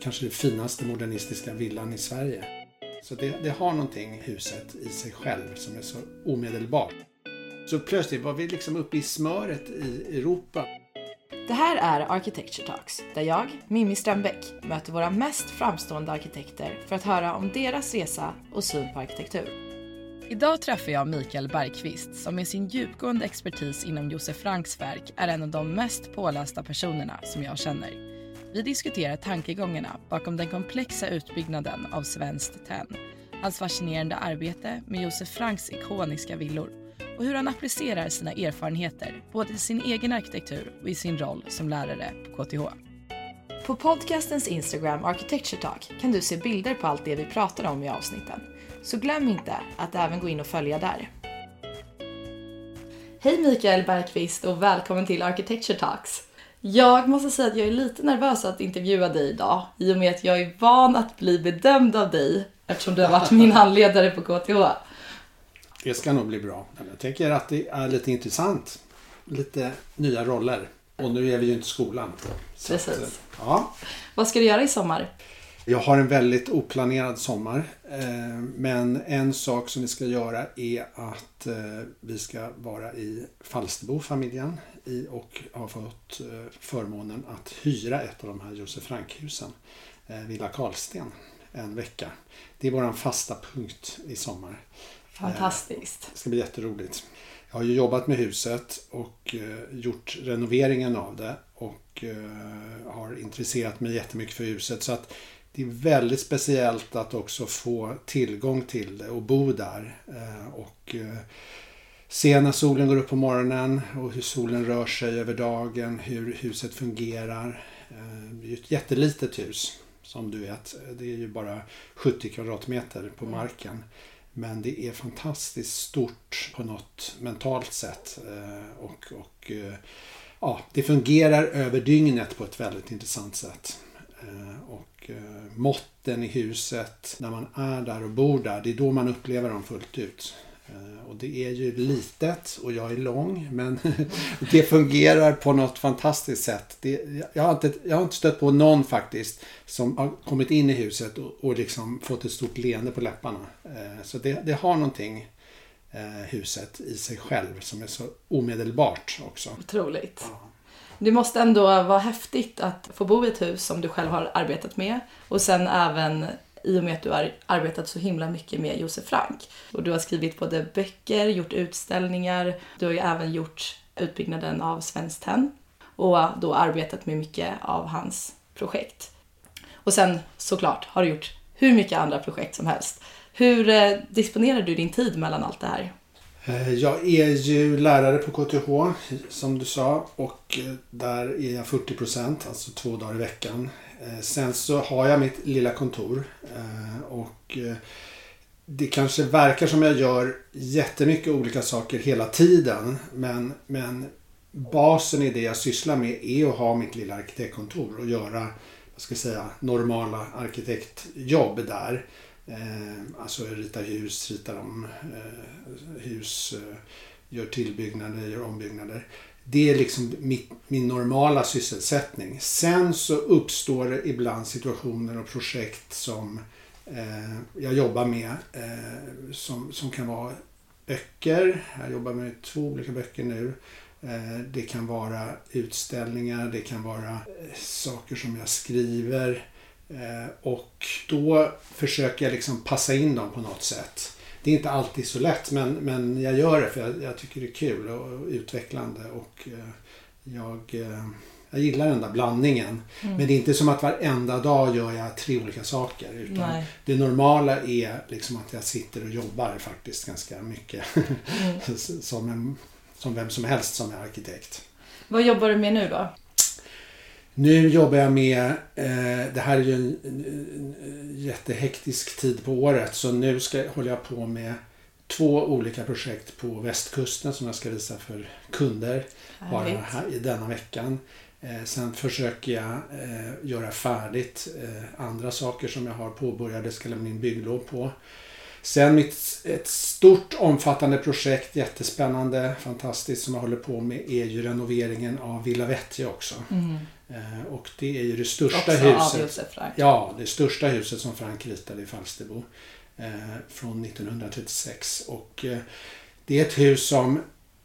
kanske den finaste modernistiska villan i Sverige. Så det, det har någonting, huset, i sig själv som är så omedelbart. Så plötsligt var vi liksom uppe i smöret i Europa. Det här är Architecture Talks, där jag, Mimmi Strömbäck, möter våra mest framstående arkitekter för att höra om deras resa och syn på arkitektur. Idag träffar jag Mikael Bergqvist som med sin djupgående expertis inom Josef Franks verk är en av de mest pålästa personerna som jag känner. Vi diskuterar tankegångarna bakom den komplexa utbyggnaden av Svenskt Tenn, hans fascinerande arbete med Josef Franks ikoniska villor och hur han applicerar sina erfarenheter både i sin egen arkitektur och i sin roll som lärare på KTH. På podcastens Instagram Architecture Talk kan du se bilder på allt det vi pratar om i avsnitten. Så glöm inte att även gå in och följa där. Hej Mikael Bergqvist och välkommen till Architecture Talks. Jag måste säga att jag är lite nervös att intervjua dig idag i och med att jag är van att bli bedömd av dig eftersom du har varit min handledare på KTH. Det ska nog bli bra. Jag tycker att det är lite intressant. Lite nya roller. Och nu är vi ju inte i skolan. Precis. Att, ja. Vad ska du göra i sommar? Jag har en väldigt oplanerad sommar. Eh, men en sak som vi ska göra är att eh, vi ska vara i Falsterbo-familjen och har fått eh, förmånen att hyra ett av de här Josef Frank-husen, Villa Karlsten, en vecka. Det är vår fasta punkt i sommar. Fantastiskt. Det ska bli jätteroligt. Jag har ju jobbat med huset och gjort renoveringen av det och har intresserat mig jättemycket för huset. Så att det är väldigt speciellt att också få tillgång till det och bo där. Eh, och eh, se när solen går upp på morgonen och hur solen rör sig över dagen, hur huset fungerar. Eh, det är ett jättelitet hus som du vet. Det är ju bara 70 kvadratmeter på mm. marken. Men det är fantastiskt stort på något mentalt sätt. Och, och ja, det fungerar över dygnet på ett väldigt intressant sätt. Och måtten i huset, när man är där och bor där, det är då man upplever dem fullt ut. Eh, och det är ju litet och jag är lång men det fungerar på något fantastiskt sätt. Det, jag, har inte, jag har inte stött på någon faktiskt som har kommit in i huset och, och liksom fått ett stort leende på läpparna. Eh, så det, det har någonting huset i sig själv som är så omedelbart också. Otroligt. Ja. Det måste ändå vara häftigt att få bo i ett hus som du själv har arbetat med och sen även i och med att du har arbetat så himla mycket med Josef Frank. Och du har skrivit både böcker, gjort utställningar, du har ju även gjort utbyggnaden av Svenskt Tenn och då arbetat med mycket av hans projekt. Och sen såklart har du gjort hur mycket andra projekt som helst. Hur eh, disponerar du din tid mellan allt det här? Eh, jag är ju lärare på KTH som du sa och eh, där är jag 40 procent, alltså två dagar i veckan. Eh, sen så har jag mitt lilla kontor och det kanske verkar som jag gör jättemycket olika saker hela tiden men, men basen i det jag sysslar med är att ha mitt lilla arkitektkontor och göra vad ska jag säga, normala arkitektjobb där. Eh, alltså rita hus, rita om eh, hus, eh, gör tillbyggnader, gör ombyggnader. Det är liksom mitt, min normala sysselsättning. Sen så uppstår det ibland situationer och projekt som eh, jag jobbar med eh, som, som kan vara böcker. Jag jobbar med två olika böcker nu. Eh, det kan vara utställningar, det kan vara eh, saker som jag skriver. Eh, och då försöker jag liksom passa in dem på något sätt. Det är inte alltid så lätt men, men jag gör det för jag, jag tycker det är kul och utvecklande. Och eh, jag, eh, jag gillar den där blandningen. Mm. Men det är inte som att varenda dag gör jag tre olika saker. Utan Nej. det normala är liksom att jag sitter och jobbar faktiskt ganska mycket. Mm. som, en, som vem som helst som är arkitekt. Vad jobbar du med nu då? Nu jobbar jag med, eh, det här är ju en, en, jättehektisk tid på året så nu ska, håller jag på med två olika projekt på västkusten som jag ska visa för kunder bara här, i denna veckan. Eh, sen försöker jag eh, göra färdigt eh, andra saker som jag har påbörjat, ska lämna in bygglov på. Sen mitt, ett stort omfattande projekt, jättespännande, fantastiskt som jag håller på med är ju renoveringen av Villa Vettje också. Mm. Eh, och det är ju det största Också huset. Ja, det största huset som Frank ritade i Falsterbo eh, från 1936. Och eh, det är ett hus som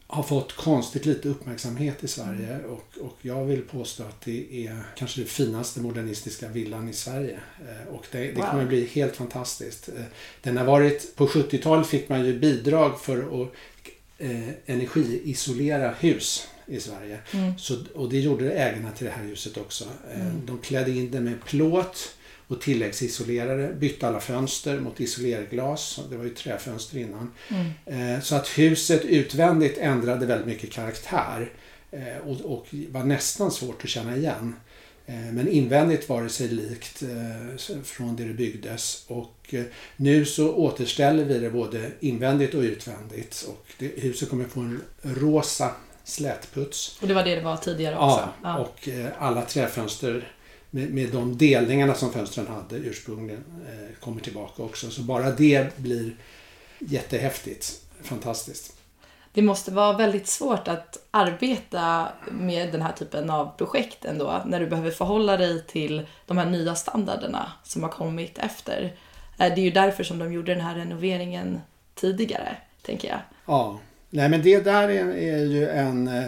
har fått konstigt lite uppmärksamhet i Sverige och, och jag vill påstå att det är kanske det finaste modernistiska villan i Sverige. Eh, och det, det Wow. kommer bli helt fantastiskt. Den har varit, på 70-talet fick man ju bidrag för att energiisolera hus i Sverige. Mm. Så, och det gjorde ägarna till det här huset också. Eh, Mm. De klädde in det med plåt och tilläggsisolerade, bytte alla fönster mot isolerglas. Det var ju träfönster innan. Mm. Eh, Så att huset utvändigt ändrade väldigt mycket karaktär eh, och, och var nästan svårt att känna igen. Men invändigt var det sig likt från det det byggdes. Och nu så återställer vi det både invändigt och utvändigt. Och det, huset kommer få en rosa slätputs. Och det var det det var tidigare också? Ja, och eh, alla träfönster med, med de delningarna som fönstren hade ursprungligen eh, kommer tillbaka också. Så bara det blir jättehäftigt. Fantastiskt. Det måste vara väldigt svårt att arbeta med den här typen av projekt ändå, när du behöver förhålla dig till de här nya standarderna som har kommit efter. Eh, Det är ju därför som de gjorde den här renoveringen tidigare, tänker jag. Ja, nej men det där är, är ju en eh,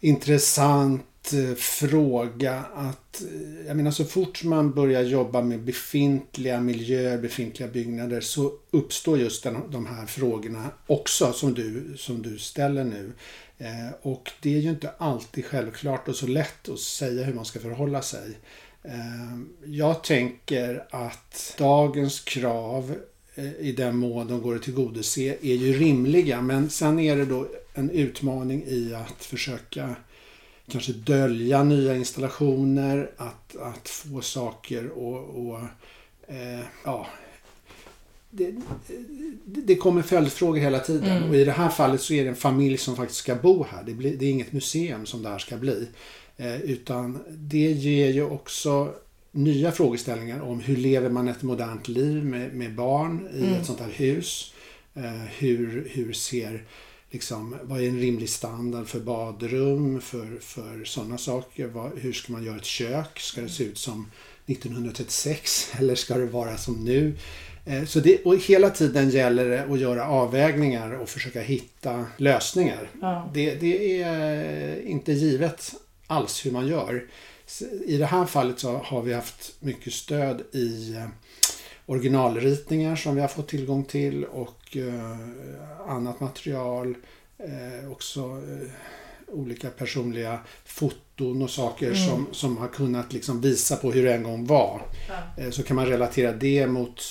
intressant eh, fråga att eh, jag menar så fort man börjar jobba med befintliga miljöer, befintliga byggnader så uppstår just den, de här frågorna också som du, som du ställer nu. Eh, och det är ju inte alltid självklart och så lätt att säga hur man ska förhålla sig. Eh, jag tänker att dagens krav i den mån de går att tillgodose är ju rimliga. Men sen är det då en utmaning i att försöka kanske dölja nya installationer, att, att få saker och, och eh, ja, det, det det kommer följdfrågor hela tiden. Mm. Och i det här fallet så är det en familj som faktiskt ska bo här. Det, blir, det är inget museum som det här ska bli. Eh, utan det ger ju också nya frågeställningar om hur lever man ett modernt liv med, med barn i Mm. ett sånt här hus. Eh, hur, hur ser liksom, vad är en rimlig standard för badrum, för, för sådana saker? Vad, hur ska man göra ett kök? Ska det se ut som 1936 eller ska det vara som nu? Eh, Så det, och hela tiden gäller det att göra avvägningar och försöka hitta lösningar. Ja. Det, det är inte givet alls hur man gör. I det här fallet så har vi haft mycket stöd i eh, originalritningar som vi har fått tillgång till och eh, annat material. Eh, också olika personliga foton och saker Mm. som, som har kunnat liksom visa på hur det en gång var. Eh, Så kan man relatera det mot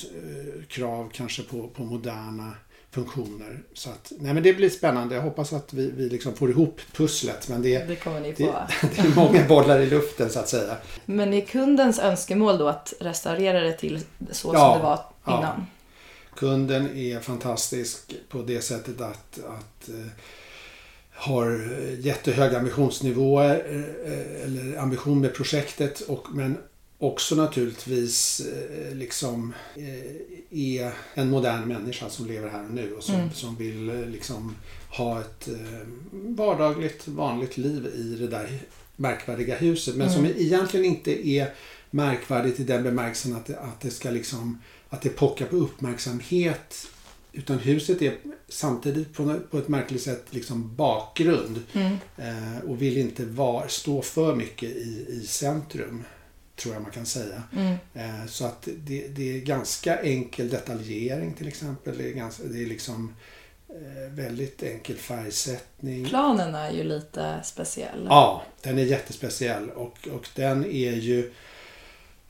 krav kanske på, på moderna funktioner. Så att, nej men det blir spännande. Jag hoppas att vi, vi liksom får ihop pusslet. Men det, Det kommer ni få. det är många bollar i luften så att säga. Men är kundens önskemål då att restaurera det till så Ja, som det var ja. innan? Kunden är fantastisk på det sättet att, att eh, har jättehöga ambitionsnivåer eh, eller ambition med projektet och, men också naturligtvis eh, liksom eh, är en modern människa som lever här och nu och som, Mm. som vill eh, liksom ha ett vardagligt vanligt liv i det där märkvärdiga huset men som Mm. egentligen inte är märkvärdigt i den bemärkelsen att det, att det ska liksom att det pockar på uppmärksamhet utan huset är samtidigt på, ett märkligt sätt liksom bakgrund Mm. och vill inte var, stå för mycket i, i centrum tror jag man kan säga. Mm. Eh, så att det, det är ganska enkel detaljering till exempel. Det är, ganska, det är liksom eh, väldigt enkel färgsättning. Planen är ju lite speciell. Ja, den är jättespeciell och, och den är ju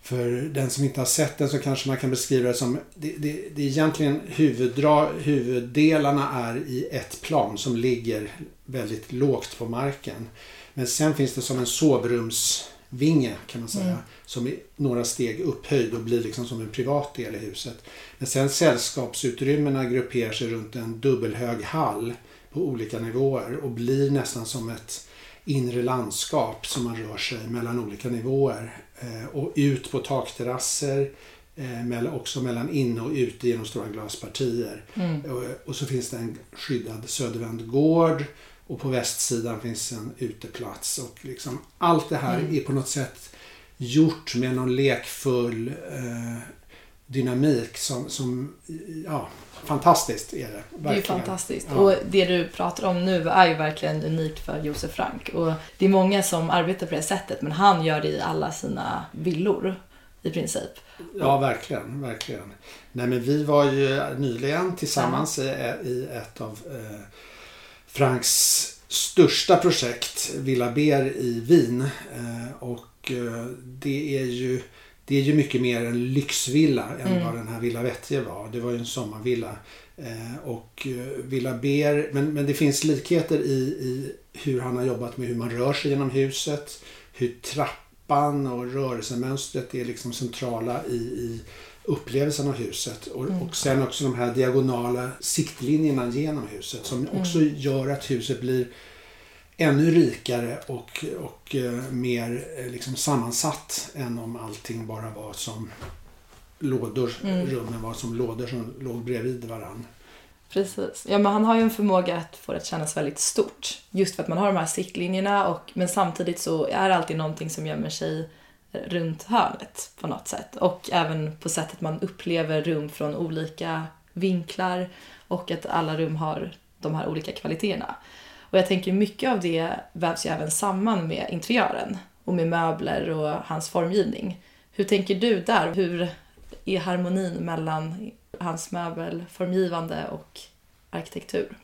för den som inte har sett den så kanske man kan beskriva det som det, det, det är egentligen huvuddra, huvuddelarna är i ett plan som ligger väldigt lågt på marken. Men sen finns det som en sovrumsvinge kan man säga Mm. som är några steg upphöjd och blir liksom som en privat del i huset. Men sen sällskapsutrymmena grupperar sig runt en dubbelhög hall på olika nivåer och blir nästan som ett inre landskap som man rör sig mellan olika nivåer. Eh, och ut på takterrasser, eh, också mellan inne och ute genom stora glaspartier. Mm. Och, och så finns det en skyddad södervänd gård och på västsidan finns en uteplats. Och liksom, allt det här Mm. är på något sätt gjort med någon lekfull eh, dynamik som, som, ja, fantastiskt är det. Verkligen. Det är ju fantastiskt. Ja. Och det du pratar om nu är ju verkligen unikt för Josef Frank. Och det är många som arbetar på det sättet men han gör det i alla sina villor i princip. Ja, verkligen. verkligen. Nej, men vi var ju nyligen tillsammans i, i ett av eh, Franks största projekt, Villa Ber i Wien. Eh, och eh, det är ju det är ju mycket mer en lyxvilla än Mm. vad den här Villa Vettje var. Det var ju en sommarvilla. Eh, och Villa Ber, men, men det finns likheter i, i hur han har jobbat med hur man rör sig genom huset. Hur trappan och rörelsemönstret är liksom centrala i, i upplevelsen av huset. Och, Mm. och sen också de här diagonala siktlinjerna genom huset som också gör att huset blir ännu rikare och, och eh, mer eh, liksom sammansatt än om allting bara var som lådor, Mm. rummen var som lådor som låg bredvid varann. Precis. Ja, men han har ju en förmåga att få det att kännas väldigt stort. Just för att man har de här siktlinjerna och, men samtidigt så är det alltid någonting som gömmer sig runt hörnet på något sätt. Och även på sättet man upplever rum från olika vinklar och att alla rum har de här olika kvaliteterna. Och jag tänker mycket av det vävs ju även samman med interiören och med möbler och hans formgivning. Hur tänker du där? Hur är harmonin mellan hans möbelformgivande och arkitektur?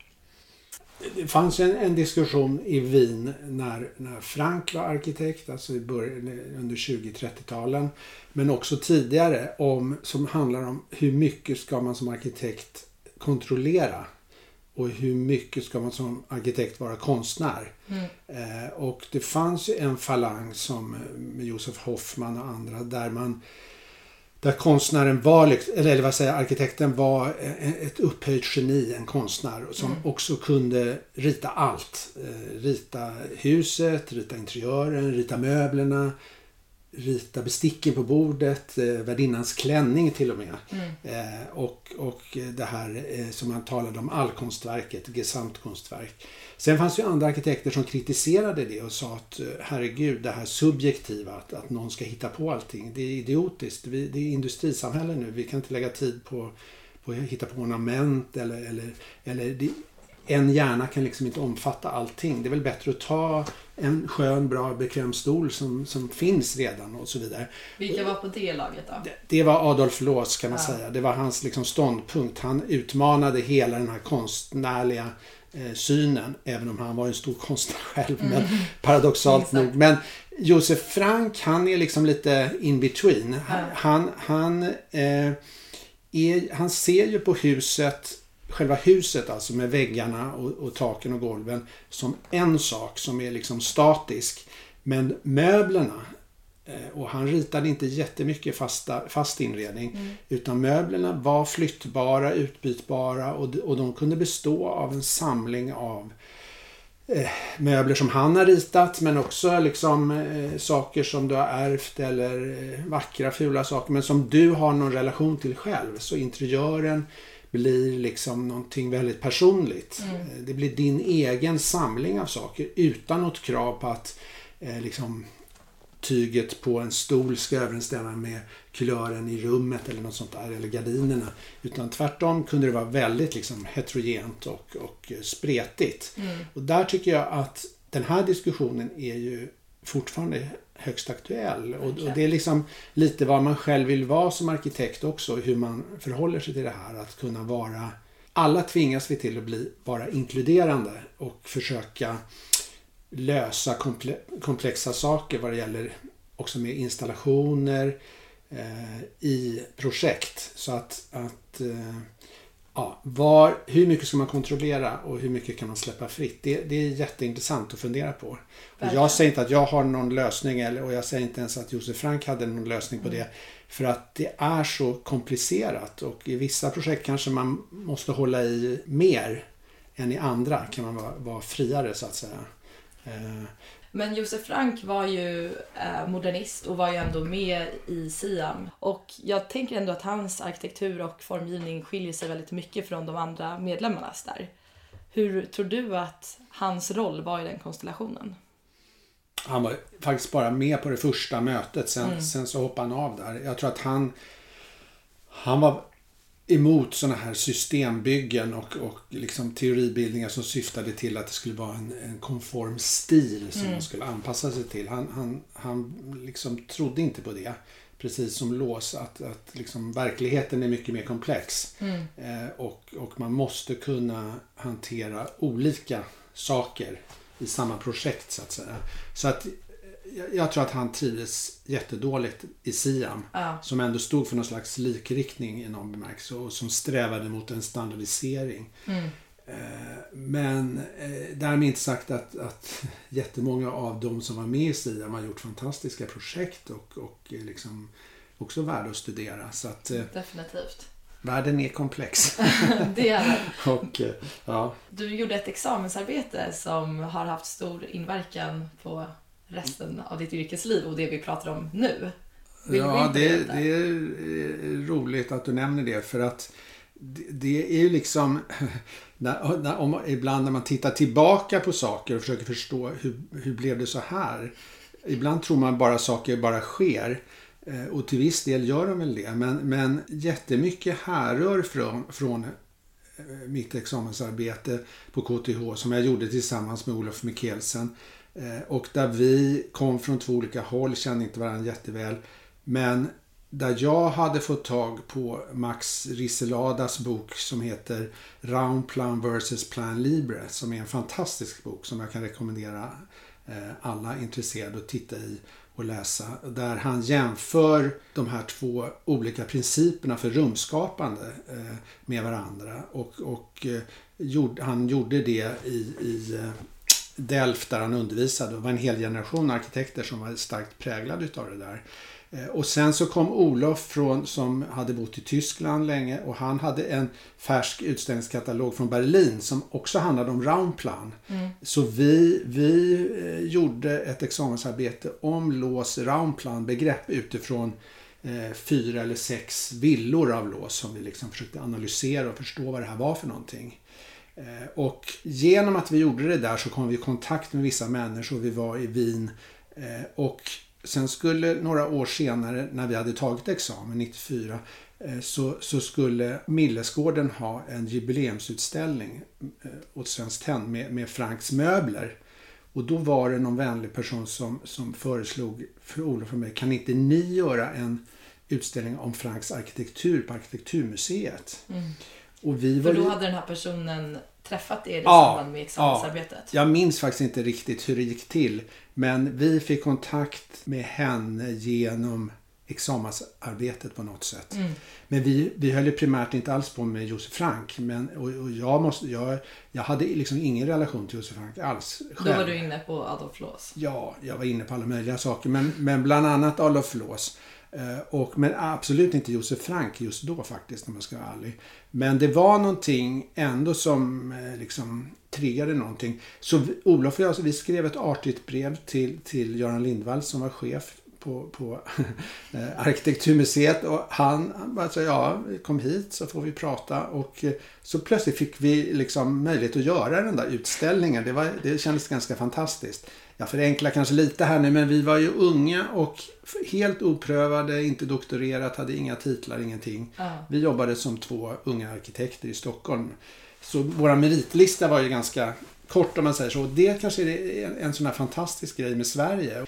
Det fanns en, en diskussion i Wien när, när Frank var arkitekt, alltså i början, under 20-30-talen. Men också tidigare om, som handlar om hur mycket ska man som arkitekt kontrollera och hur mycket ska man som arkitekt vara konstnär. Eh, och det fanns ju en falang som eh, med Josef Hoffman och andra där man där konstnären var, liks- eller, vad säger arkitekten var eh, ett upphöjt geni, en konstnär som också kunde rita allt. Eh, rita huset, rita interiören, rita möblerna, rita besticken på bordet, eh, värdinnans klänning till och med. Eh, och, och det här som man talade om, allkonstverket, gesamtkonstverk. Sen fanns ju andra arkitekter som kritiserade det och sa att eh, herregud, det här subjektiva, att, att någon ska hitta på allting, det är idiotiskt. Vi, det är industrisamhälle nu, vi kan inte lägga tid på, på att hitta på ornament eller, eller, eller det, en hjärna kan liksom inte omfatta allting. Det är väl bättre att ta en skön, bra, bekväm stol som, som finns redan och så vidare. Vilka var på det laget då? Det, det var Adolf Loos kan man Ja. säga. Det var hans liksom ståndpunkt. Han utmanade hela den här konstnärliga synen. Även om han var en stor konstnär själv. Men paradoxalt Mm. Nog. Men Josef Frank han är liksom lite in between. Ja. Han, han, eh, är, han ser ju på huset Själva huset alltså med väggarna och, och taken och golven som en sak som är liksom statisk. Men möblerna Eh, Och han ritade inte jättemycket fasta, fast inredning. Utan möblerna var flyttbara, utbytbara och, de- och de kunde bestå av en samling av eh, möbler som han har ritat men också liksom eh, saker som du har ärvt eller eh, vackra fula saker men som du har någon relation till själv. Så interiören blir liksom någonting väldigt personligt. Eh, Det blir din egen samling av saker utan något krav på att eh, liksom tyget på en stol ska överensstämma med kulören i rummet eller något sånt där, eller gardinerna. Utan tvärtom kunde det vara väldigt liksom heterogent och, och spretigt. Och där tycker jag att den här diskussionen är ju fortfarande högst aktuell. Och, och det är liksom lite vad man själv vill vara som arkitekt också, hur man förhåller sig till det här. Att kunna vara... Alla tvingas vi till att bli, vara inkluderande och försöka lösa komple komplexa saker vad det gäller också med installationer eh, i projekt. Så att, att eh, ja, var, hur mycket ska man kontrollera och hur mycket kan man släppa fritt? Det, det är jätteintressant att fundera på. Och jag säger inte att jag har någon lösning eller, och jag säger inte ens att Josef Frank hade någon lösning på det. För att det är så komplicerat och i vissa projekt kanske man måste hålla i mer än i andra kan man vara, vara friare så att säga. Eh, Men Josef Frank var ju eh, modernist och var ju ändå med i Siam. Och jag tänker ändå att hans arkitektur och formgivning skiljer sig väldigt mycket från de andra medlemmarnas där. Hur tror du att hans roll var i den konstellationen? Han var faktiskt bara med på det första mötet. Sen, mm. sen så hoppade han av där. Jag tror att han, han var emot sådana här systembyggen och, och liksom teoribildningar som syftade till att det skulle vara en, en konform stil som mm. man skulle anpassa sig till. Han, han, han liksom trodde inte på det. Precis som lås, att, att liksom verkligheten är mycket mer komplex. Mm. Eh, och, och man måste kunna hantera olika saker i samma projekt så att säga. Så att jag tror att han trivdes jättedåligt i Siam. Ja. Som ändå stod för någon slags likriktning i någon bemärkelse och som strävade mot en standardisering. Mm. Eh, men eh, därmed inte sagt att, att jättemånga av de som var med i Siam har gjort fantastiska projekt och, och liksom också värda att studera. Så att, eh, Definitivt. Världen är komplex. det är och, ja. Du gjorde ett examensarbete som har haft stor inverkan på resten av ditt yrkesliv och det vi pratar om nu. Vill ja, det, det, är roligt att du nämner det för att det, det är ju liksom när, när, om, ibland när man tittar tillbaka på saker och försöker förstå hur, hur blev det så här. Ibland tror man bara saker bara sker. Eh, och till viss del gör de väl det. Men, men jättemycket härrör från, från eh, mitt examensarbete på KTH som jag gjorde tillsammans med Olof Mikkelsen. Eh, och där vi kom från två olika håll, kände inte varandra jätteväl. Men där jag hade fått tag på Max Riseladas bok som heter Round Plan vs Plan Libre som är en fantastisk bok som jag kan rekommendera eh, alla intresserade att titta i och läsa. Där han jämför de här två olika principerna för rumskapande eh, med varandra. Och, och han gjorde det i, i Delft där han undervisade. Det var en hel generation arkitekter som var starkt präglade utav det där. Eh, och sen så kom Olof från, som hade bott i Tyskland länge och han hade en färsk utställningskatalog från Berlin som också handlade om Raumplan. Mm. Så vi, vi eh, gjorde ett examensarbete om lås Raumplan begrepp utifrån eh, fyra eller sex villor av lås som vi liksom försökte analysera och förstå vad det här var för någonting. Eh, och genom att vi gjorde det där så kom vi i kontakt med vissa människor. Vi var i Wien eh, och sen skulle några år senare när vi hade tagit examen, 94, eh, så, så skulle Millesgården ha en jubileumsutställning åt Svenskt Tenn med, med Franks möbler. Och då var det någon vänlig person som, som föreslog för Olof och mig, kan inte ni göra en utställning om Franks arkitektur på Arkitekturmuseet? Mm. Och vi var För då hade den här personen träffat er i ja, samband med examensarbetet? Ja, jag minns faktiskt inte riktigt hur det gick till. Men vi fick kontakt med henne genom examensarbetet på något sätt. Mm. Men vi, vi höll ju primärt inte alls på med Josef Frank. Men, och, och jag, måste, jag, jag hade liksom ingen relation till Josef Frank alls. Själv. Då var du inne på Adolf Loos? Ja, jag var inne på alla möjliga saker. Men, men bland annat Adolf Loos. Eh, och, men absolut inte Josef Frank just då faktiskt, om man ska vara ärlig. Men det var någonting ändå som eh, liksom triggade någonting. Så Olof och jag, vi skrev ett artigt brev till, till Göran Lindvall som var chef på, på eh, Arkitekturmuseet och han, sa ja, kom hit så får vi prata och så plötsligt fick vi liksom möjlighet att göra den där utställningen. Det, var, det kändes ganska fantastiskt jag förenklar kanske lite här nu, men vi var ju unga och helt oprövade, inte doktorerat, hade inga titlar, ingenting. Uh. Vi jobbade som två unga arkitekter i Stockholm. Så vår meritlista var ju ganska kort om man säger så. Det kanske är en, en sån här fantastisk grej med Sverige.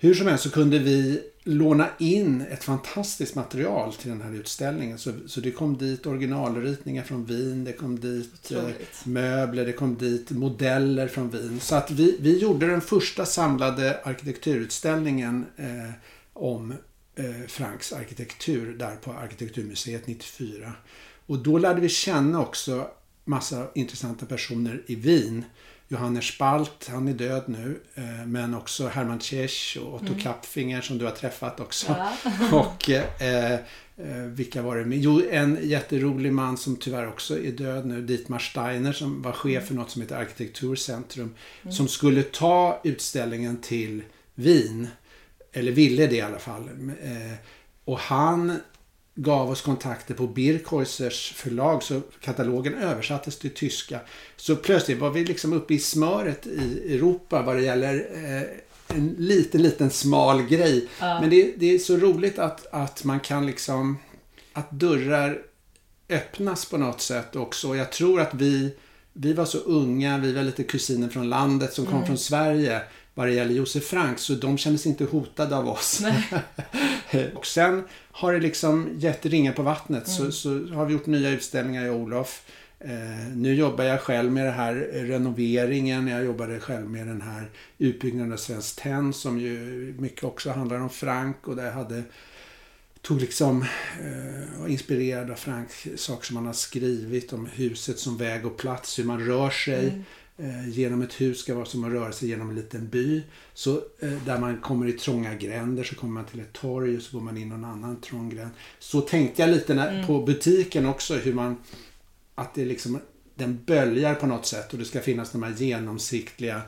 Hur som helst så kunde vi låna in ett fantastiskt material till den här utställningen. Så, så det kom dit originalritningar från Wien, det kom dit eh, möbler, det kom dit modeller från Wien. Så att vi, vi gjorde den första samlade arkitekturutställningen eh, om eh, Franks arkitektur där på Arkitekturmuseet 94. Och då lärde vi känna också massa intressanta personer i Wien Johannes Spalt, han är död nu. Eh, men också Hermann Tschech och Otto mm. Kapfinger som du har träffat också. Ja. och eh, eh, vilka var det med? Jo, en jätterolig man som tyvärr också är död nu. Dietmar Steiner som var chef för något som heter Arkitekturcentrum. Mm. Som skulle ta utställningen till Wien. Eller ville det i alla fall. Eh, och han gav oss kontakter på Birkheusers förlag så katalogen översattes till tyska. Så plötsligt var vi liksom uppe i smöret i Europa vad det gäller eh, en liten, liten smal grej. Ja. Men det, det, är så roligt att, att man kan liksom, att dörrar öppnas på något sätt också. Jag tror att vi, vi var så unga, vi var lite kusiner från landet som kom mm. från Sverige vad det gäller Josef Frank, så de kändes inte hotade av oss. och sen har det liksom gett ringar på vattnet, mm. så, så har vi gjort nya utställningar i Olof. Eh, nu jobbar jag själv med den här renoveringen. Jag jobbade själv med den här utbyggnaden av Svenskt Tenn som ju mycket också handlar om Frank och där jag hade tog liksom eh, inspirerad av Frank saker som han har skrivit om huset som väg och plats, hur man rör sig. Mm. Eh, genom ett hus ska vara som att röra sig genom en liten by. Så eh, där man kommer i trånga gränder så kommer man till ett torg och så går man in någon annan trång gränd. Så tänkte jag lite när, mm. på butiken också hur man att det liksom den böljar på något sätt och det ska finnas de här genomsiktliga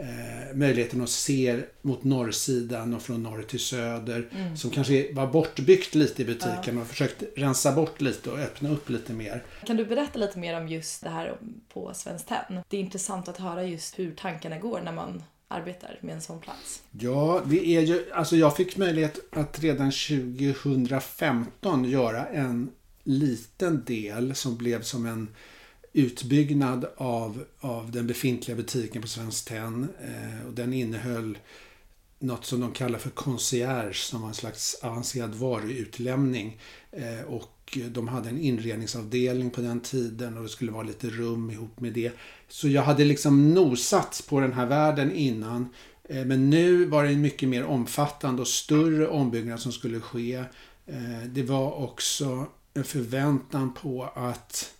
eh, möjligheten att se mot norrsidan och från norr till söder. Mm. Som kanske var bortbyggt lite i butiken ja. och försökt rensa bort lite och öppna upp lite mer. Kan du berätta lite mer om just det här på Svenskt Tenn? Det är intressant att höra just hur tankarna går när man arbetar med en sån plats? Ja, det är ju, alltså jag fick möjlighet att redan 2015 göra en liten del som blev som en utbyggnad av, av den befintliga butiken på Svenskt Tenn. Eh, och den innehöll något som de kallar för concierge som var en slags avancerad varuutlämning. Eh, och de hade en inredningsavdelning på den tiden och det skulle vara lite rum ihop med det. Så jag hade liksom nosat på den här världen innan. Eh, men nu var det en mycket mer omfattande och större ombyggnad som skulle ske. Eh, det var också en förväntan på att Eh,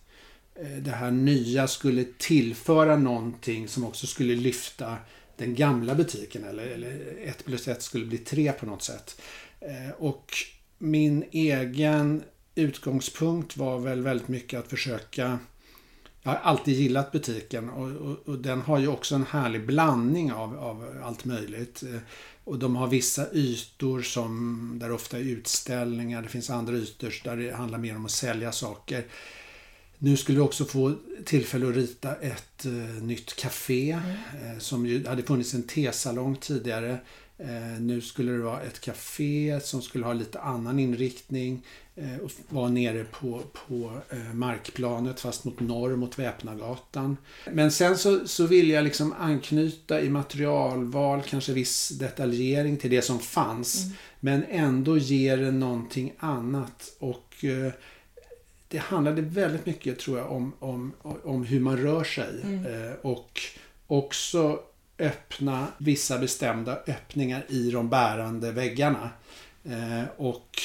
Eh, det här nya skulle tillföra någonting som också skulle lyfta den gamla butiken eller, eller ett plus ett skulle bli tre på något sätt. Eh, och min egen utgångspunkt var väl väldigt mycket att försöka jag har alltid gillat butiken och, och, och, den har ju också en härlig blandning av, av allt möjligt. Eh, och de har vissa ytor som, där ofta är utställningar. Det finns andra ytor där det handlar mer om att sälja saker. Nu skulle vi också få tillfälle att rita ett uh, nytt café mm. uh, som ju hade funnits en tesalong tidigare. Uh, nu skulle det vara ett café som skulle ha lite annan inriktning och vara nere på, på markplanet fast mot norr mot Väpnagatan. Men sen så, så vill jag liksom anknyta i materialval, kanske viss detaljering till det som fanns. Mm. Men ändå ge det någonting annat. Och det handlade väldigt mycket tror jag om, om, om hur man rör sig. Mm. Eh, och också öppna vissa bestämda öppningar i de bärande väggarna. Eh, och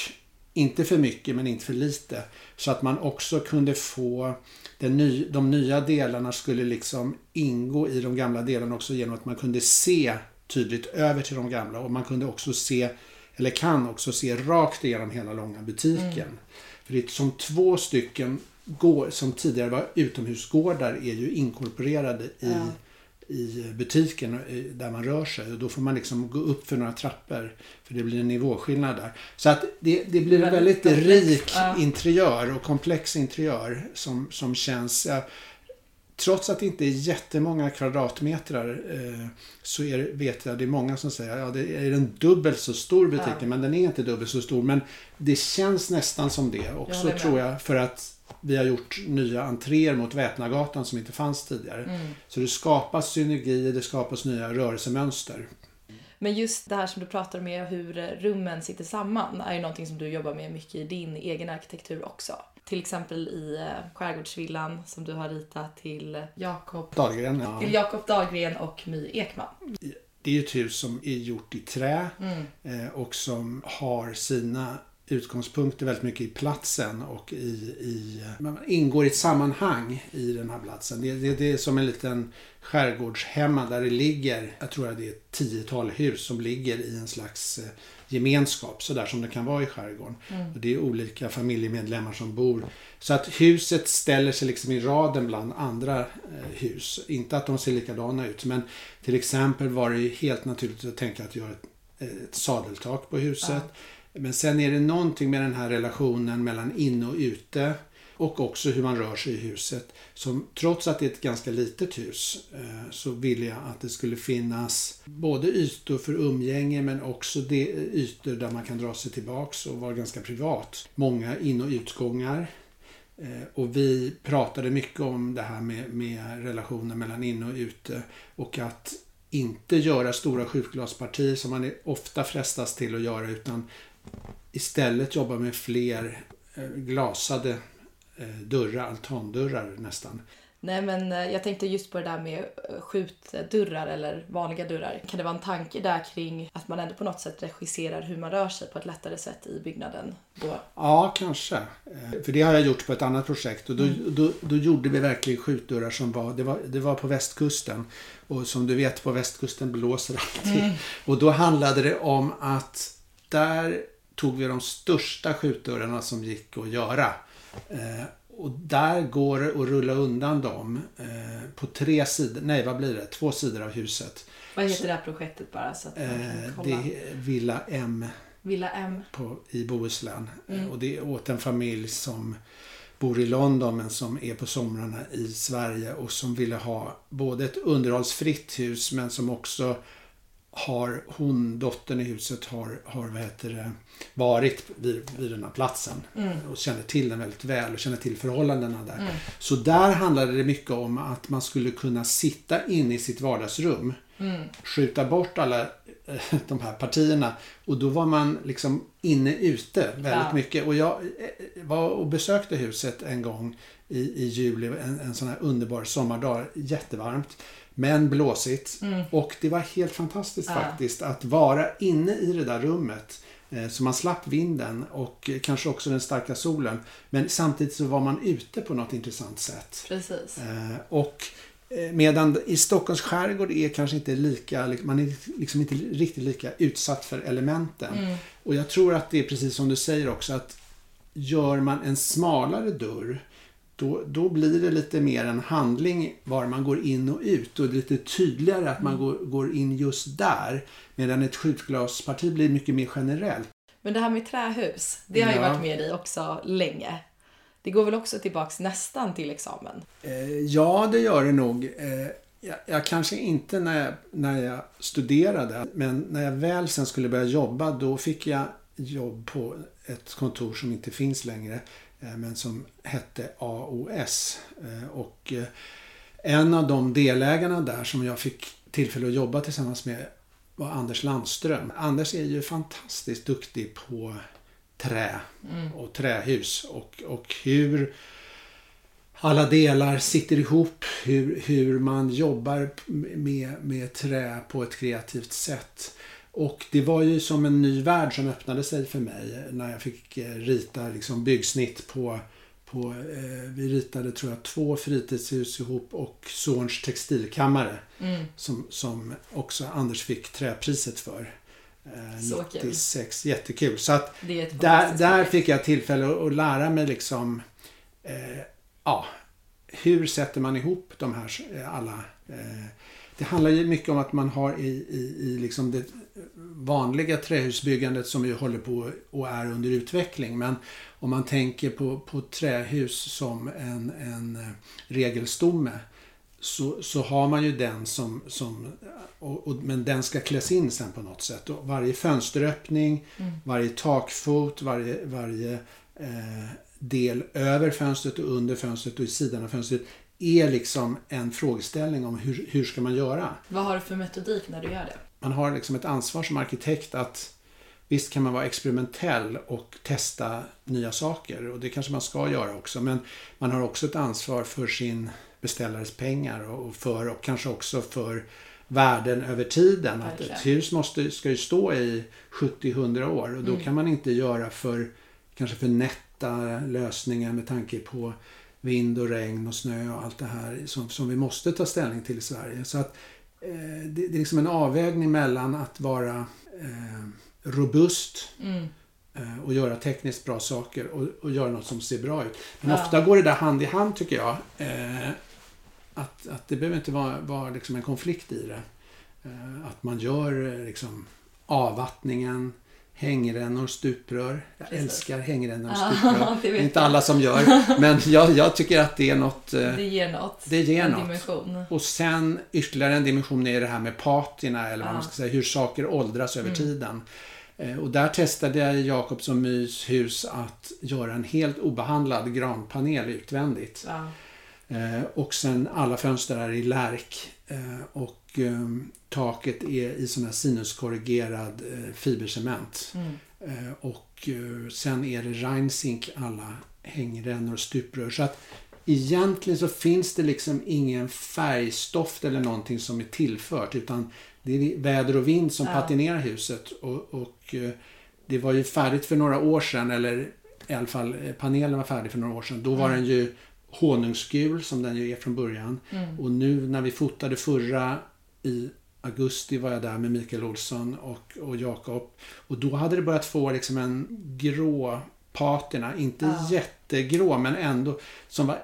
inte för mycket men inte för lite. Så att man också kunde få den ny, de nya delarna skulle liksom ingå i de gamla delarna också genom att man kunde se tydligt över till de gamla och man kunde också se, eller kan också se rakt igenom hela långa butiken. Mm. För det är som två stycken går, som tidigare var utomhusgårdar är ju inkorporerade i, ja. i butiken där man rör sig. Och då får man liksom gå upp för några trappor. För det blir en nivåskillnad där. Så att det, det blir en väldigt, väldigt rik ja. interiör och komplex interiör som, som känns... Ja, trots att det inte är jättemånga kvadratmeter eh, så är, vet jag det är många som säger att ja, det är en dubbelt så stor butik ja. men den är inte dubbelt så stor. Men det känns nästan som det också jag tror jag för att vi har gjort nya entréer mot Väpnagatan som inte fanns tidigare. Mm. Så det skapas synergier, det skapas nya rörelsemönster. Men just det här som du pratar med hur rummen sitter samman är ju någonting som du jobbar med mycket i din egen arkitektur också. Till exempel i eh, Skärgårdsvillan som du har ritat till Jakob Dahlgren, ja. till Jakob Dahlgren och My Ekman. Det är ett hus som är gjort i trä mm. Eh, och som har sina utgångspunkter väldigt mycket i platsen och i, i man ingår i ett sammanhang i den här platsen. Det, det, det är som en liten skärgårdshemma där det ligger, jag tror att det är ett tiotal hus som ligger i en slags gemenskap sådär som det kan vara i skärgården. Mm. Och det är olika familjemedlemmar som bor. Så att huset ställer sig liksom i raden bland andra eh, hus. Inte att de ser likadana ut men till exempel var det helt naturligt att tänka att göra ett, ett sadeltak på huset. Men sen är det någonting med den här relationen mellan inne och ute och också hur man rör sig i huset. Som, trots att det är ett ganska litet hus eh, så ville jag att det skulle finnas både ytor för umgänge men också de, ytor där man kan dra sig tillbaks och vara ganska privat. Många in och utgångar. Eh, och vi pratade mycket om det här med, med relationen mellan inne och ute och att inte göra stora skjutglaspartier som man ofta frestas till att göra utan istället jobba med fler eh, glasade dörrar, altandörrar nästan. Nej men eh, jag tänkte just på det där med skjutdörrar eller vanliga dörrar. Kan det vara en tanke där kring att man ändå på något sätt regisserar hur man rör sig på ett lättare sätt i byggnaden då? Ja, kanske. För det har jag gjort på ett annat projekt och då, mm. då, då gjorde vi verkligen skjutdörrar som var det, var, det var på västkusten. Och som du vet på västkusten blåser alltid. Mm. Och då handlade det om att där tog vi de största skjutdörrarna som gick att göra. Eh, och där går det att rulla undan dem eh, på tre sidor, nej vad blir det, två sidor av huset. Vad heter så, det här projektet bara? Så att eh, det är Villa M. Villa M. På, I Bohuslän. Mm. Och det är åt en familj som bor i London men som är på somrarna i Sverige och som ville ha både ett underhållsfritt hus men som också har hon, dottern i huset, har, har vad heter det, varit vid, vid den här platsen. Mm. Och känner till den väldigt väl och känner till förhållandena där. Mm. Så där handlade det mycket om att man skulle kunna sitta inne i sitt vardagsrum. Mm. Skjuta bort alla eh, de här partierna. Och då var man liksom inne ute väldigt ja. mycket. Och jag eh, var och besökte huset en gång i, i juli. En, en sån här underbar sommardag. Jättevarmt. Men blåsigt. Mm. Och det var helt fantastiskt ja. faktiskt att vara inne i det där rummet. Eh, så man slapp vinden och kanske också den starka solen. Men samtidigt så var man ute på något intressant sätt. Precis. Eh, och eh, medan i Stockholms skärgård är kanske inte lika, man är liksom inte riktigt lika utsatt för elementen. Mm. Och jag tror att det är precis som du säger också att gör man en smalare dörr då, då blir det lite mer en handling var man går in och ut och lite tydligare att man mm. går, går in just där. Medan ett skjutglasparti blir mycket mer generellt. Men det här med trähus, det har ja. ju varit med dig också länge. Det går väl också tillbaks nästan till examen? Eh, ja, det gör det nog. Eh, jag, jag, kanske inte när jag, när jag studerade, men när jag väl sen skulle börja jobba, då fick jag jobb på ett kontor som inte finns längre. Eh, men som hette AOS. Eh, och eh, en av de delägarna där som jag fick tillfälle att jobba tillsammans med var Anders Landström. Anders är ju fantastiskt duktig på trä mm. och trähus och, och hur alla delar sitter ihop, hur, hur man jobbar med, med trä på ett kreativt sätt. Och det var ju som en ny värld som öppnade sig för mig när jag fick eh, rita liksom byggsnitt på, på eh, vi ritade tror jag två fritidshus ihop och Zorns textilkammare. Mm. Som, som också Anders fick träpriset för. Eh, 96, kul. jättekul. Så att där, där fick jag tillfälle att, lära mig liksom eh, ja, hur sätter man ihop de här eh, alla eh, det handlar ju mycket om att man har i, i, i liksom det vanliga trähusbyggandet som ju håller på och är under utveckling. Men om man tänker på, på trähus som en, en eh, regelstomme så, så har man ju den som, som och, och, men den ska kläs in sen på något sätt. Och varje fönsteröppning, mm. varje takfot, varje, varje eh, del över fönstret och under fönstret och i sidan av fönstret är liksom en frågeställning om hur, hur ska man göra. Vad har du för metodik när du gör det? Man har liksom ett ansvar som arkitekt att Visst kan man vara experimentell och testa nya saker och det kanske man ska göra också. Men man har också ett ansvar för sin beställares pengar och för och kanske också för värden över tiden. Att ett hus måste, ska ju stå i 70-100 år och då mm. kan man inte göra för kanske för nätta lösningar med tanke på vind och regn och snö och allt det här som, som vi måste ta ställning till i Sverige. Så att det, det, är liksom en avvägning mellan att vara eh, robust mm. eh, och göra tekniskt bra saker och, och, göra något som ser bra ut. Men ja. ofta går det där hand i hand tycker jag. Eh, att, att det behöver inte vara, vara liksom en konflikt i det. Eh, att man gör eh, liksom avvattningen, hängrännor, stuprör. Jag Precis. älskar hängrännor och stuprör. det är inte alla som gör. Men jag, jag tycker att det är något... eh, Det ger något. Det ger en något. dimension. Och sen ytterligare en dimension är det här med patina eller vad man ska säga, hur saker åldras över Mm. tiden. Eh, Och där testade jag i Jakobs och Mys hus att göra en helt obehandlad granpanel utvändigt. Ja. Eh, Och sen alla fönster är i lärk. Eh, Och eh, taket är i sån här sinuskorrigerad eh, fibercement. Mm. Eh, Och sen är det Rheinsink alla hängrännor och stuprör. Så att egentligen så finns det liksom ingen färgstoft eller någonting som är tillfört utan det är väder och vind som Ja. patinerar huset. Och, och det var ju färdigt för några år sedan eller i alla fall panelen var färdig för några år sedan. Då var Mm. den ju honungsgul som den ju är från början. Mm. Och nu när vi fotade förra i augusti var jag där med Mikael Olsson och, och Jakob. Och då hade det börjat få liksom en grå patina. Inte Ja. jättegrå men ändå som var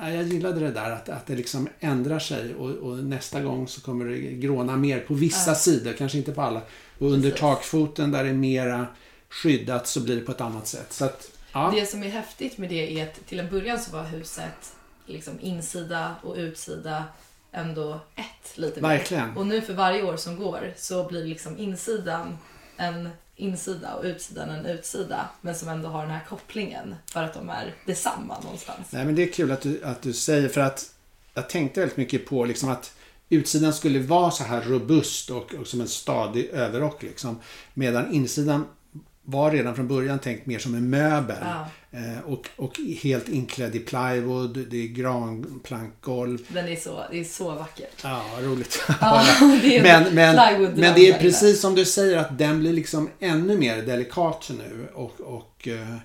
ja, jag gillade det där att, att det liksom ändrar sig och, och nästa gång så kommer det gråna mer på vissa Ja. sidor, kanske inte på alla. Och under Precis. takfoten där det är mera skyddat så blir det på ett annat sätt. Så att, ja. Det som är häftigt med det är att till en början så var huset liksom insida och utsida ändå ett lite mer. Verkligen. Och nu för varje år som går så blir liksom insidan en insida och utsidan en utsida. Men som ändå har den här kopplingen för att de är detsamma någonstans. Nej, men det är kul att du, att du säger för att jag tänkte väldigt mycket på liksom att utsidan skulle vara så här robust och, och som en stadig överrock. Liksom, medan insidan var redan från början tänkt mer som en möbel. Ja, Eh, och, och helt inklädd i plywood, det är granplankgolv. den är så, det är så vackert. Ja, roligt. Ja, det är men, men, men det är precis som du säger att den blir liksom ännu mer delikat nu. Och, och, eh,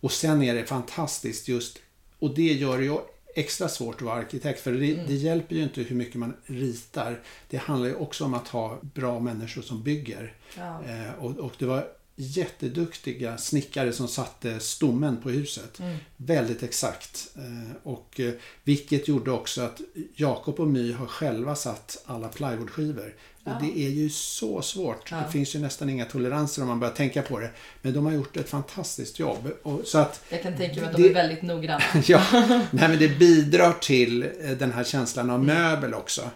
och sen är det fantastiskt just, och det gör det ju extra svårt att vara arkitekt. För det, Mm. det hjälper ju inte hur mycket man ritar. Det handlar ju också om att ha bra människor som bygger. Ja. Eh, och, och det var jätteduktiga snickare som satte stommen på huset. Mm. Väldigt exakt. Eh, och eh, vilket gjorde också att Jakob och My har själva satt alla plywoodskivor. Ja. Och det är ju så svårt. Ja. Det finns ju nästan inga toleranser om man börjar tänka på det. Men de har gjort ett fantastiskt jobb. Och, så att, Jag kan tänka mig att Det- de är väldigt noggranna. ja, nej, men det bidrar till eh, den här känslan av möbel också.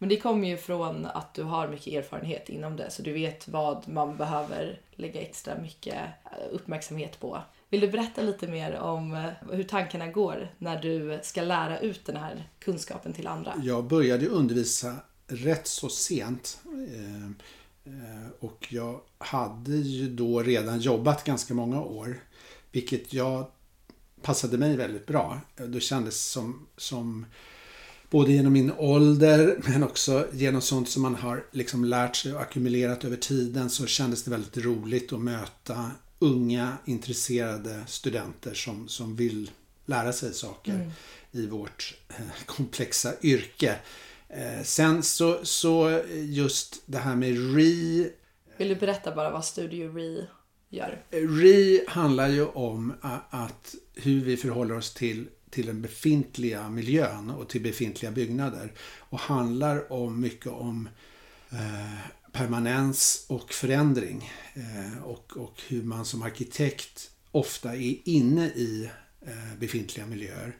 Men det kommer ju från att du har mycket erfarenhet inom det så du vet vad man behöver lägga extra mycket eh, uppmärksamhet på. Vill du berätta lite mer om eh, hur tankarna går när du ska lära ut den här kunskapen till andra? Jag började undervisa rätt så sent. Eh, och jag hade ju då redan jobbat ganska många år. Vilket jag passade mig väldigt bra. Det kändes som, som både genom min ålder men också genom sånt som man har liksom lärt sig och ackumulerat över tiden så kändes det väldigt roligt att möta unga intresserade studenter som, som vill lära sig saker Mm. i vårt eh, komplexa yrke. Eh, Sen så, så just det här med RE Vill du berätta bara vad Studio Re gör? RE handlar ju om att hur vi förhåller oss till, till den befintliga miljön och till befintliga byggnader. Och handlar om mycket om eh, permanens och förändring. Eh, och, och hur man som arkitekt ofta är inne i eh, befintliga miljöer.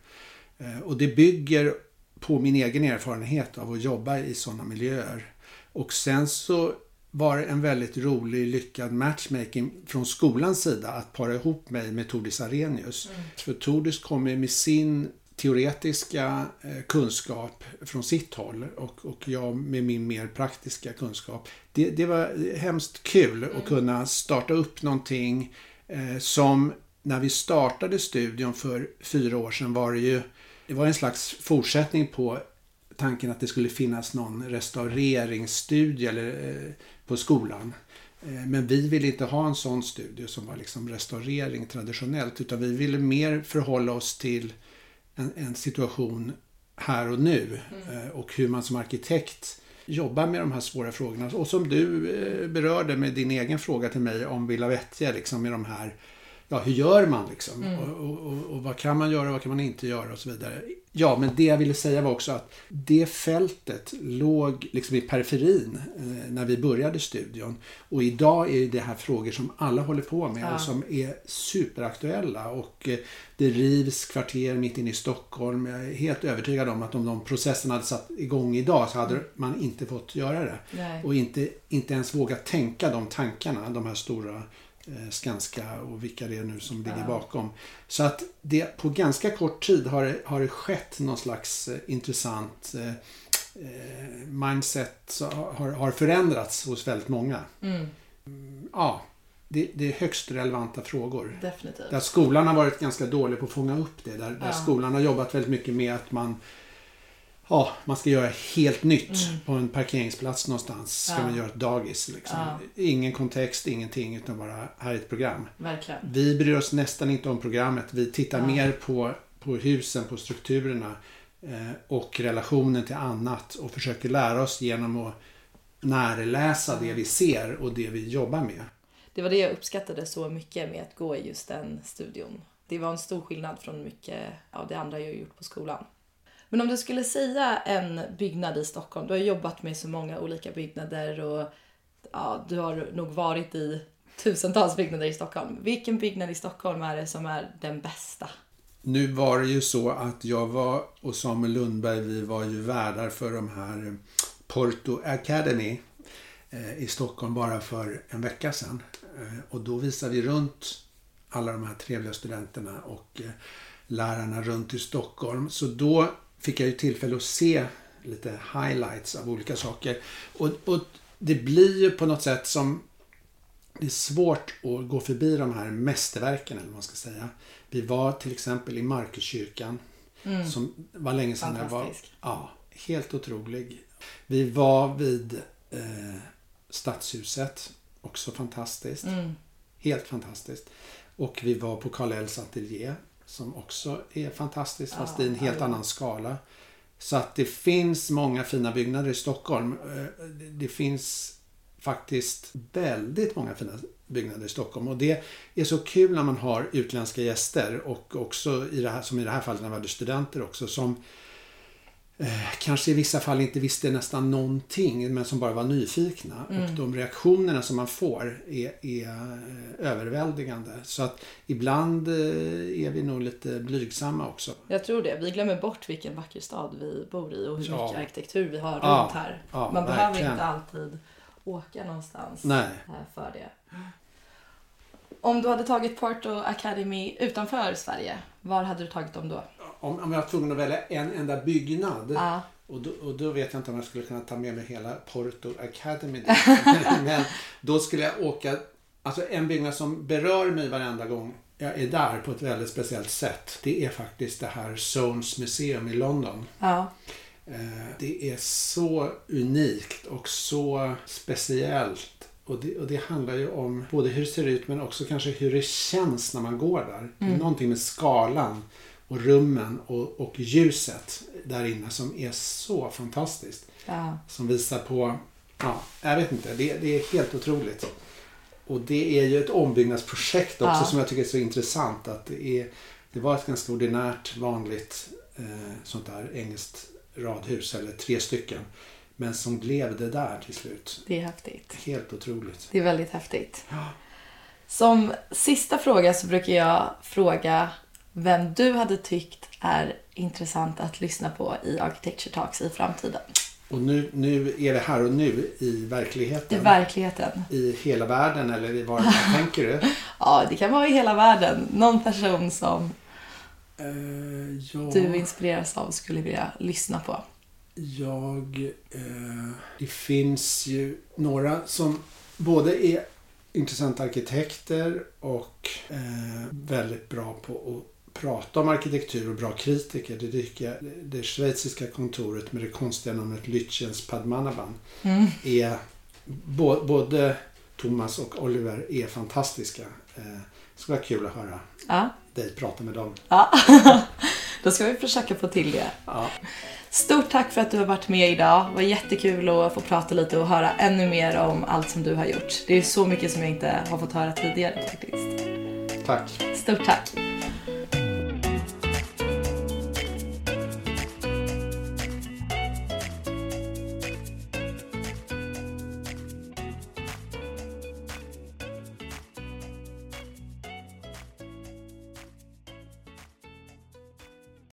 Eh, och det bygger på min egen erfarenhet av att jobba i sådana miljöer. Och sen så var en väldigt rolig, lyckad matchmaking från skolans sida att para ihop mig med Tordis Arrhenius. För Tordis kommer med sin teoretiska eh, kunskap från sitt håll och, och jag med min mer praktiska kunskap. Det, det var hemskt kul att kunna starta upp någonting eh, som när vi startade studion för fyra år sedan var det ju det var en slags fortsättning på tanken att det skulle finnas någon restaureringsstudie eller, eh, på skolan. Eh, Men vi ville inte ha en sån studie som var liksom restaurering traditionellt utan vi ville mer förhålla oss till en, en situation här och nu eh, och hur man som arkitekt jobbar med de här svåra frågorna. Och som du eh, berörde med din egen fråga till mig om Villa Vettja, liksom med de här ja, hur gör man liksom? Mm. Och, och, och, vad kan man göra och vad kan man inte göra och så vidare. Ja, men det jag ville säga var också att det fältet låg liksom i periferin eh, när vi började studion. Och idag är det här frågor som alla håller på med ja. och som är superaktuella. Och eh, det rivs kvarter mitt inne i Stockholm. Jag är helt övertygad om att om de processerna hade satt igång idag så hade mm. man inte fått göra det. Nej. Och inte, inte ens vågat tänka de tankarna, de här stora Skanska och vilka det är nu som ligger ja. bakom. Så att det på ganska kort tid har det, har det skett någon slags eh, intressant eh, eh mindset har, har förändrats hos väldigt många. Mm. mm. Ja, det, det, är högst relevanta frågor. Definitivt. Där skolan har varit ganska dålig på att fånga upp det. Där, där skolan har jobbat väldigt mycket med att man ja, man ska göra helt nytt mm. på en parkeringsplats någonstans. Ska ja. man göra ett dagis. Liksom. Ja. Ingen kontext, ingenting utan bara här är ett program. Verkligen. Vi bryr oss nästan inte om programmet. Vi tittar ja. mer på, på husen, på strukturerna eh, och relationen till annat och försöker lära oss genom att närläsa det vi ser och det vi jobbar med. Det var det jag uppskattade så mycket med att gå i just den studion. Det var en stor skillnad från mycket av det andra jag gjort på skolan. Men om du skulle säga en byggnad i Stockholm. Du har jobbat med så många olika byggnader och ja, du har nog varit i tusentals byggnader i Stockholm. Vilken byggnad i Stockholm är det som är den bästa? Nu var det ju så att jag var och Samuel Lundberg, vi var ju värdar för de här Porto Academy eh, i Stockholm bara för en vecka sedan. Eh, och då visade vi runt alla de här trevliga studenterna och eh, lärarna runt i Stockholm. Så då fick jag ju tillfälle att se lite highlights av olika saker. Och, och det blir ju på något sätt som det är svårt att gå förbi de här mästerverken eller vad man ska säga. Vi var till exempel i Markuskyrkan mm. som var länge sedan jag var. Ja, helt otrolig. Vi var vid eh, Stadshuset, också fantastiskt. Mm. Helt fantastiskt. Och vi var på Karl Ells ateljé som också är fantastiskt fast ja, i en helt ja. annan skala. Så att det finns många fina byggnader i Stockholm. Eh, det finns faktiskt väldigt många fina byggnader i Stockholm och det är så kul när man har utländska gäster och också i det här, som i det här fallet när vi hade studenter också som kanske i vissa fall inte visste nästan någonting men som bara var nyfikna. Mm. Och de reaktionerna som man får är, är eh, överväldigande. Så att ibland eh, är vi nog lite blygsamma också. Jag tror det. Vi glömmer bort vilken vacker stad vi bor i och hur ja. mycket arkitektur vi har ja. runt här. Ja, man verkligen. behöver inte alltid åka någonstans Nej. Eh, för det. Om du hade tagit Porto Academy utanför Sverige, var hade du tagit dem då? Om, om jag var tvungen att välja en enda byggnad ja. och, då, och då vet jag inte om jag skulle kunna ta med mig hela Porto Academy Men då skulle jag åka, alltså en byggnad som berör mig varenda gång jag är där på ett väldigt speciellt sätt. Det är faktiskt det här Zones Museum i London. Ja. Eh, det är så unikt och så speciellt. Och det, och det, handlar ju om både hur det ser ut men också kanske hur det känns när man går där. Mm. Mm. någonting med skalan och rummen och, och ljuset där inne som är så fantastiskt. Ja. Som visar på, ja, jag vet inte, det, det är helt otroligt. Och det är ju ett ombyggnadsprojekt också ja. som jag tycker är så intressant. Att det, är, det var ett ganska ordinärt, vanligt eh, sånt där engelskt radhus, eller tre stycken. Men som blev det där till slut. Det är häftigt. Helt otroligt. Det är väldigt häftigt. Ja. Som sista fråga så brukar jag fråga vem du hade tyckt är intressant att lyssna på i Architecture Talks i framtiden. Och nu, nu är det här och nu i verkligheten? I verkligheten. I hela världen eller i var tänker du? Ja, det kan vara i hela världen. Någon person som uh, ja. du inspireras av skulle vilja lyssna på. Jag... Uh, det finns ju några som både är intressanta arkitekter och uh, väldigt bra på att prata om arkitektur och bra kritiker, det jag, det schweiziska kontoret med det konstiga namnet Lütjens Padmanaban mm. är både Thomas och Oliver är fantastiska. Eh, det skulle vara kul att höra ja. dig prata med dem. Ja, då ska vi försöka få till det. Ja. Stort tack för att du har varit med idag. Det var jättekul att få prata lite och höra ännu mer om allt som du har gjort. Det är så mycket som jag inte har fått höra tidigare faktiskt. Tack. Stort tack.